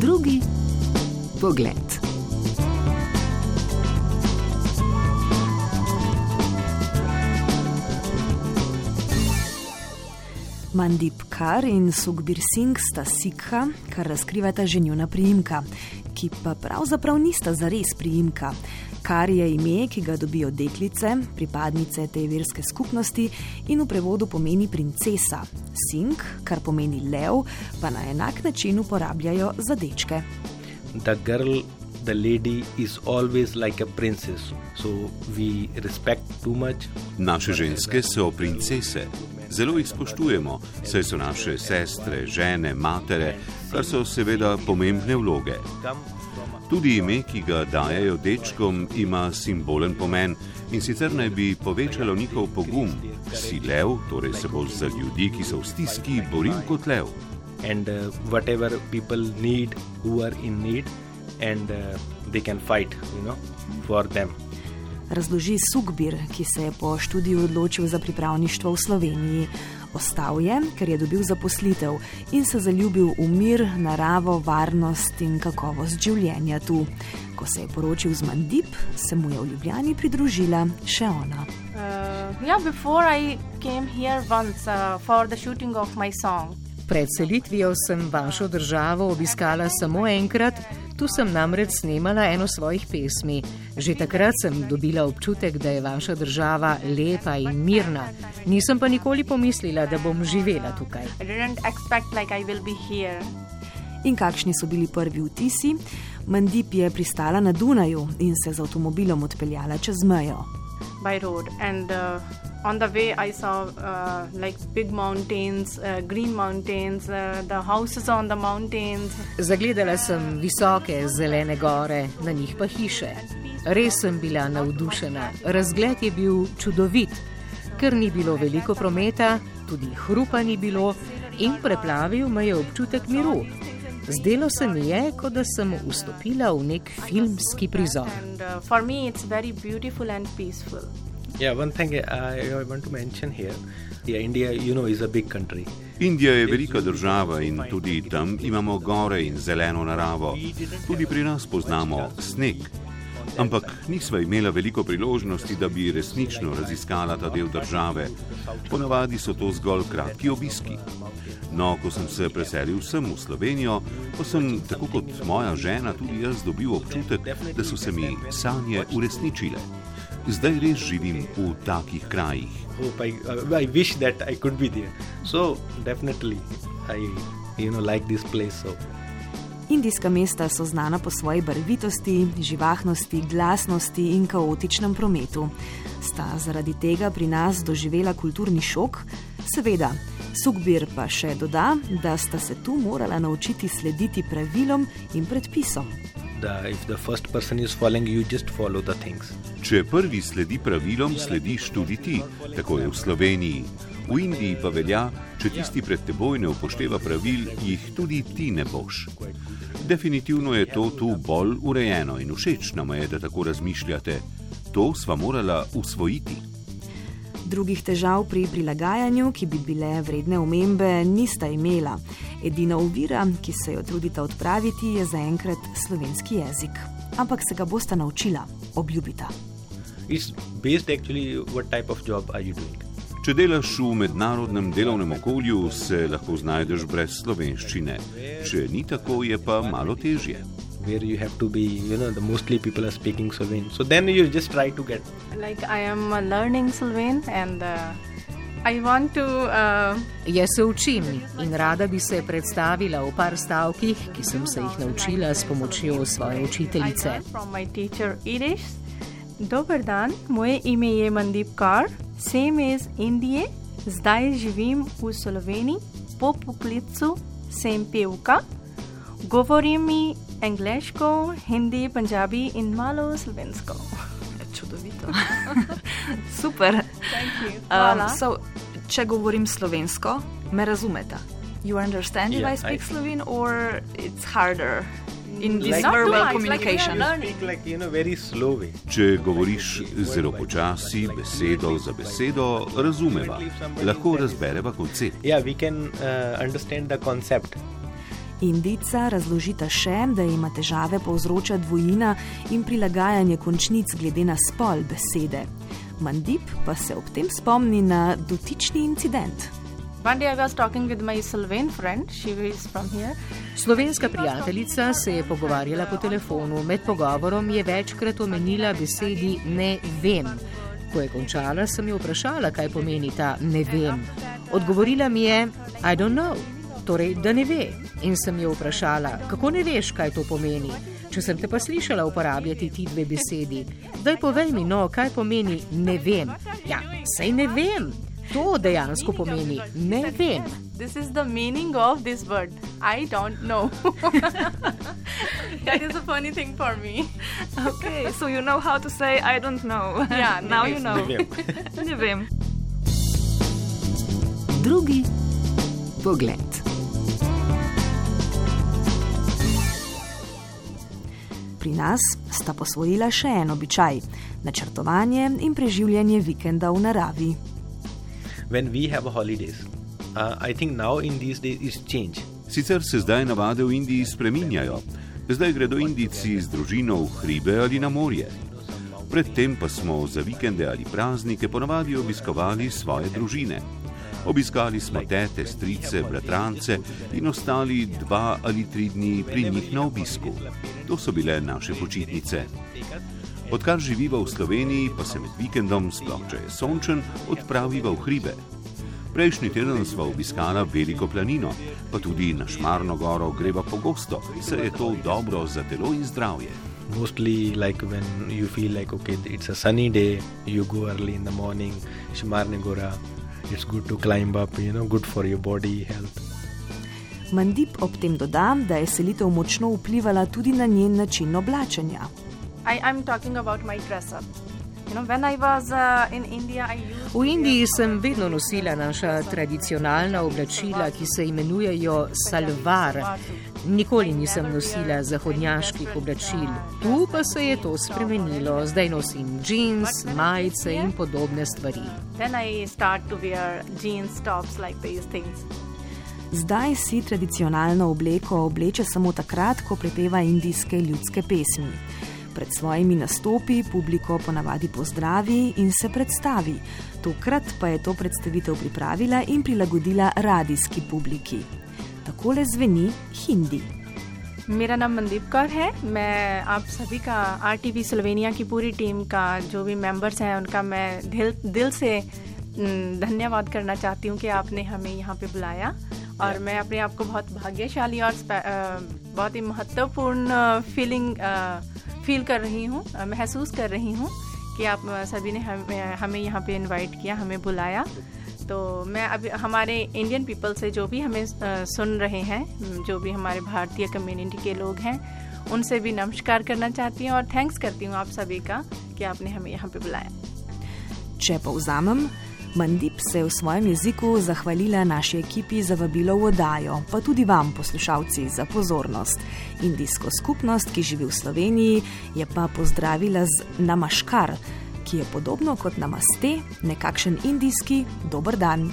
Drugi pogled. Mandip Kar in Sugbir Singh sta Sikha, kar razkrivata že njuna priimka, ki pa pravzaprav nista zares priimka. Kar je ime, ki ga dobijo deklice, pripadnice te verske skupnosti in v prevodu pomeni princesa. Singh, kar pomeni lev, pa na enak način uporabljajo za dečke. the girl the lady is always like a princess so we respect too much Naše ženske so princese. Zelo jih spoštujemo, saj so naše sestre, žene, matere, kar so seveda pomembne vloge. Tudi ime, ki ga dajajo dečkom, ima simbolen pomen in sicer naj bi povečalo njihov pogum. Si lev, torej se bo za ljudi, ki so v stiski, boril kot lev. and uh, whatever people need who are in need and uh, they can fight you know for them Razloži Sugbir, ki se je po študiju odločil za pripravništvo v Sloveniji. Ostal je, ker je dobil zaposlitev in se zaljubil v mir, naravo, varnost in kakovost življenja tu. Ko se je poročil z Mandip, se mu je v Ljubljani pridružila še ona. Uh, yeah, before I came here once uh, for the shooting of my song. Pred selitvijo sem vašo državo obiskala samo enkrat, tu sem namreč snemala eno svojih pesmi. Že takrat sem dobila občutek, da je vaša država lepa in mirna. Nisem pa nikoli pomislila, da bom živela tukaj. I didn't expect like I will be here. In kakšni so bili prvi vtisi? Mandip je pristala na Dunaju in se z avtomobilom odpeljala čez mejo. by road and uh, on the way i saw uh, like big mountains uh, green mountains uh, the houses on the mountains Zagledala sem visoke zelene gore, na njih pa hiše. Res sem bila navdušena. Razgled je bil čudovit, ker ni bilo veliko prometa, tudi hrupa ni bilo in preplavil me je občutek miru. Zdelo se mi je, kot da sem vstopila v nek filmski prizor. and uh, yeah one thing I, I want to mention here yeah india you know is a big country Indija je velika država in tudi tam imamo gore in zeleno naravo. Tudi pri nas poznamo sneg. Ampak nisva imela veliko priložnosti, da bi resnično raziskala ta del države. Ponavadi so to zgolj kratki obiski. No, ko sem se preselil sem v Slovenijo, pa sem, tako kot moja žena, tudi jaz dobil občutek, da so se mi sanje uresničile. Zdaj res živim v takih krajih. hope i uh, i wish that i could be there so definitely i you know like this place so Indijska mesta so znana po svoji barvitosti, živahnosti, glasnosti in kaotičnem prometu. Sta zaradi tega pri nas doživela kulturni šok? Seveda. Sugbir pa še doda, da sta se tu morala naučiti slediti pravilom in predpisom. The if the first person is following you just follow the things Če prvi sledi pravilom, slediš tudi ti, tako je v Sloveniji. V Indiji pa velja, če tisti pred teboj ne upošteva pravil, jih tudi ti ne boš. Definitivno je to tu bolj urejeno in všeč nam je, da tako razmišljate. To sva morala usvojiti. Drugih težav pri prilagajanju, ki bi bile vredne omembe, nista imela. Edina ovira, ki se jo trudita odpraviti, je zaenkrat slovenski jezik. Ampak se ga bosta naučila, obljubita. it's based actually what type of job are you doing Če delaš v mednarodnem delovnem okolju, se lahko znajdeš brez slovenščine. Če ni tako, je pa malo težje. where you have to be you know the mostly people are speaking slovene so then you just try to get like i am learning Slovene and uh, to uh, Jaz se učim in rada bi se predstavila v par stavkih, ki sem se jih naučila s pomočjo svoje I učiteljice. learned from my teacher Irish. Dober dan, moje ime je Mandip Kar, sem iz Indije, zdaj živim v Sloveniji, po poklicu sem pevka, govorim mi angliško, hindi, punjabi in malo slovensko. Čudovito. Super. Um, Um, so, če govorim slovensko, me razumete? You understand if Yeah, I speak I- Slovene or it's harder in this Like- Not too verbal much, like communication? speak like you know very slow way Če govoriš zelo počasi, besedo za besedo, razumeva. Lahko razbereva koncept. yeah we can uh, understand the concept Indica razložita še, da ima težave povzroča dvojina in prilagajanje končnic glede na spol besede. Mandip pa se ob tem spomni na dotični incident. Slovenska prijateljica se je pogovarjala po telefonu. Med pogovorom je večkrat omenila besedi ne vem. Ko je končala, sem jo vprašala, kaj pomeni ta ne vem. Odgovorila mi je: I don't know, torej da ne ve. In sem jo vprašala, kako ne veš, kaj to pomeni. Če sem te pa slišala uporabljati ti dve besedi, daj povej mi, no, kaj pomeni ne vem. Ja, sej ne vem. To dejansko pomeni ne vem. This is the meaning of this word. I don't know. that is a funny thing for me. Okay, so you know how to say I don't know. Yeah, now ne you know. Ne vem. Ne vem. Drugi pogled. Pri nas sta posvojila še en običaj: načrtovanje in preživljanje vikenda v naravi. When we have holidays, uh, I think now in these days it's changed. Sicer se zdaj navade v Indiji spreminjajo. Zdaj gredo Indijci z družino v hribe ali na morje. Predtem pa smo za vikende ali praznike ponavadi obiskovali svoje družine. Obiskali smo tete, strice, bratrance in ostali dva ali tri dni pri njih na obisku. To so bile naše počitnice. Odkar živiva v Sloveniji, pa se med vikendom, sploh če je sončen, odpraviva v hribe. Prejšnji teden smo obiskala veliko planino, pa tudi na Šmarno goro greva pogosto, saj je to dobro za telo in zdravje. Mostly like when you feel like okay, it's a sunny day, you go early in the morning, Shimarne Gora. It's good to climb up, you know, good for your body health. Mandip ob tem dodam, da je selitev močno vplivala tudi na njen način oblačenja. I, I'm talking about my dress up. Was uh, in India, I used. V Indiji sem vedno nosila naša tradicionalna oblačila, ki se imenujejo salvar. Nikoli nisem nosila zahodnjaških oblačil. Tu pa se je to spremenilo. Zdaj nosim jeans, majice in podobne stvari. Then I start to wear jeans, tops, like these things. Zdaj si tradicionalno obleko obleče samo takrat, ko prepeva indijske ljudske pesmi. Pred svojimi nastopi publiko ponavadi pozdravi in se predstavi. Tokrat pa je to predstavitev pripravila in prilagodila radijski publiki. Takole zveni hindi. मेरा नाम मनदीप कौर है मैं आप सभी का R T V Slovenia की पूरी टीम का जो भी मेंबर्स हैं उनका मैं दिल दिल से धन्यवाद करना चाहती हूँ कि आपने हमें यहाँ पे बुलाया और मैं अपने आप को बहुत भाग्यशाली और बहुत ही महत्वपूर्ण फीलिंग फील कर रही हूँ महसूस कर रही हूँ कि आप सभी ने हमें हमें यहाँ पे इनवाइट किया हमें बुलाया। तो मैं अभी हमारे इंडियन पीपल से जो भी हमें सुन रहे हैं जो भी हमारे भारतीय कम्युनिटी के लोग हैं उनसे भी नमस्कार करना चाहती हूँ और थैंक्स करती हूँ आप सभी का कि आपने हमें यहाँ पे बुलाया। Povzamem, Mandip se je v svojem jeziku zahvalila naši ekipi za vabilo v oddajo, pa tudi vam, poslušalci, za pozornost. Indijsko skupnost, ki živi v Sloveniji, je pa pozdravila z namaškar, ki je podobno kot namaste, nekakšen indijski dober dan.